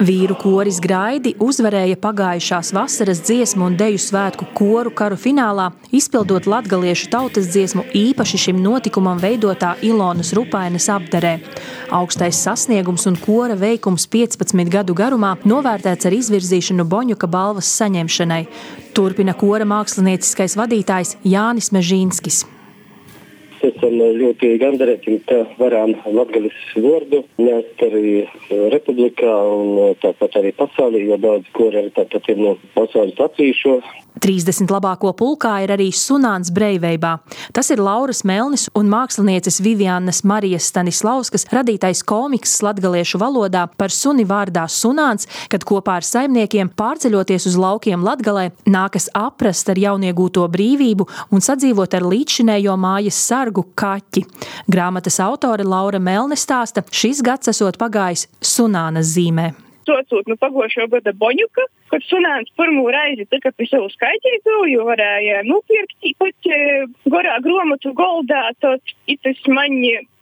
Koris Graidi uzvarēja pagājušās vasaras dziesmu un deju svētku koru karu finālā, izpildot latgaliešu tautas dziesmu īpaši šim notikumam veidotā Ilonas Rupainas apdarē. Augstais sasniegums un kora veikums 15 gadu garumā novērtēts ar izvirzīšanu Boņuka balvas saņemšanai. Turpina kora mākslinieckais vadītājs Jānis Mežīnskis esam ļoti gandarīti, ka varam latgaļas vārdu nest arī republikā un tāpat arī pasaulī, jo daudz kori arī tāpat ir no pasaules latvīšo. 30 labāko pulkā ir arī Sunāns Breivībā. Tas ir Lauras Melnis un mākslinieces Vivianas Marijas Stanislauskas radītais komiks latgaliešu valodā par suni vārdā Sunāns, kad kopā ar saimniekiem pārceļoties uz laukiem Latgalē nākas aprast ar jauniegūto brīvību un sadzīvot ar līdzšinējo mājas sargu kaķi. Grāmatas autore Laura Melne stāsta, šis gads esot pagājis Sunānas zīmē saucot no pagošo gada Boņuka, kad sunāns pirmo reizi tika pie savu skaitītu, jo varēja nopirkt pat e, gorā gromatu goldā, tad itas man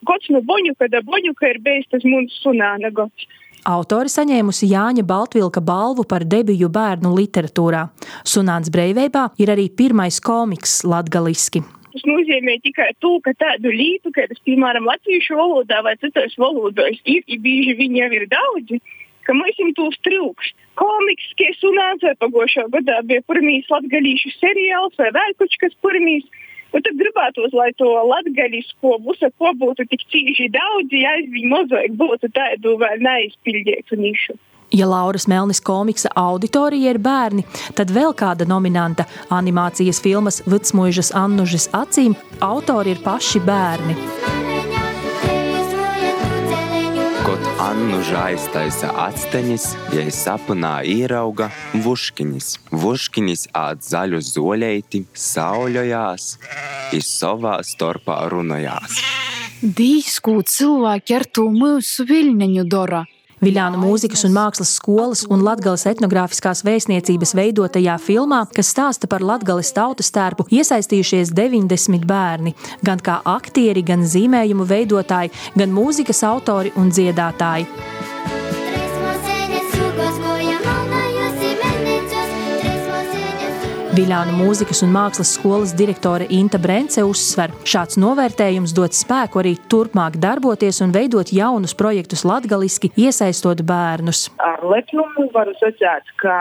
gods no Boņuka, da Boņuka ir bijis tas mums sunāna gods. Autori saņēmusi Jāņa Baltvilka balvu par debiju bērnu literatūrā. Sunāns Breivībā ir arī pirmais komiks latgaliski. Tas nozīmē tikai to, ka tādu lītu, kādas, piemēram, latviešu valodā vai citos valodās ir, ir bieži viņi jau ir daudzi, ka mums tūs trūkst. Komiks, kas unāca pagošā gadā bija pirmīs latgalīšu seriāls vai vēl kaut kas pirmīs. Un tad gribētos, lai to latgaļisko busa ko būtu tik cīši daudz, ja aizvien mozaik būtu tādu vēl neizpildītu nišu. Ja Lauras Melnis komiksa auditorija ir bērni, tad vēl kāda nominanta animācijas filmas Vitsmuižas Annužas acīm autori ir paši bērni. Annu žaistaisa atsteņas, ja sapnā ierauga vuškiņas. Vuškiņas ād zaļu zoļeiti, sauļojās, iz savā starpā runājās. Dīsku cilvēki ar to mūsu viļņu dara. Viļānu mūzikas un mākslas skolas un Latgales etnogrāfiskās vēstniecības veidotajā filmā, kas stāsta par Latgales tautas tērpu, iesaistījušies 90 bērni, gan kā aktieri, gan zīmējumu veidotāji, gan mūzikas autori un dziedātāji. Viļānu mūzikas un mākslas skolas direktore Inta Brence uzsver, šāds novērtējums dod spēku arī turpmāk darboties un veidot jaunus projektus latgaliski, iesaistot bērnus. Ar lepnumu varu sacīt, ka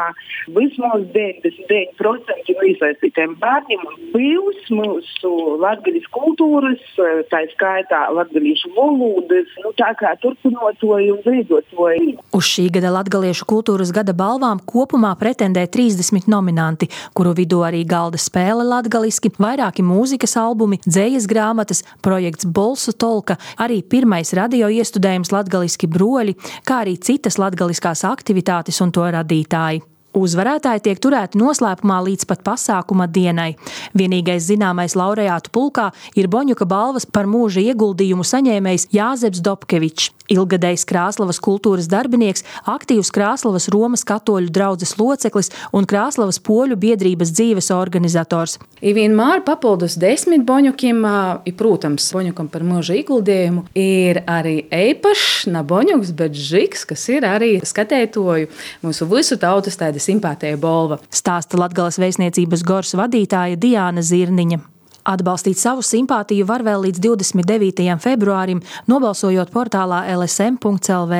vismaz 99% no iesaistītiem bērniem būs mūsu latgaļas kultūras, tā skaitā latgaļiešu valodas, nu, tā kā turpinotoji un veidotoji. Uz šī gada latgaliešu kultūras gada balvām kopumā pretendē 30 nominanti, kuru vidū vidū arī galda spēle latgaliski, vairāki mūzikas albumi, dzējas grāmatas, projekts Bolsu Tolka, arī pirmais radio iestudējums latgaliski broļi, kā arī citas latgaliskās aktivitātes un to radītāji. Uzvarētāji tiek turēti noslēpumā līdz pat pasākuma dienai. Vienīgais zināmais laureātu pulkā ir Boņuka balvas par mūža ieguldījumu saņēmējs Jāzeps Dobkevičs. Ilgadējs Krāslavas kultūras darbinieks, aktīvs Krāslavas Romas katoļu draugas loceklis un Krāslavas poļu biedrības dzīves organizators. Ir vienmēr papildus desmit boņukiem, ir, protams, boņukam par mūža ieguldījumu, ir arī eipašs, ne boņuks, bet žiks, kas ir arī skatētoju mūsu visu tautas tādas simpātija bolva. Stāsta Latgales vēstniecības gors vadītāja Diāna Zirniņa. Atbalstīt savu simpātiju var vēl līdz 29. februārim, nobalsojot portālā lsm.lv.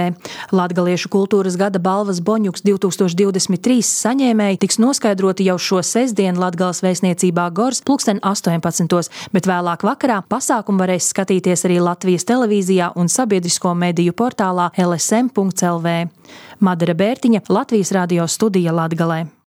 Latgaliešu kultūras gada balvas Boņuks 2023 saņēmēji tiks noskaidroti jau šo sestdienu Latgales vēstniecībā Gors pulksten 18. bet vēlāk vakarā pasākumu varēs skatīties arī Latvijas televīzijā un sabiedrisko mediju portālā lsm.lv. Madara Bērtiņa, Latvijas radio studija Latgalē.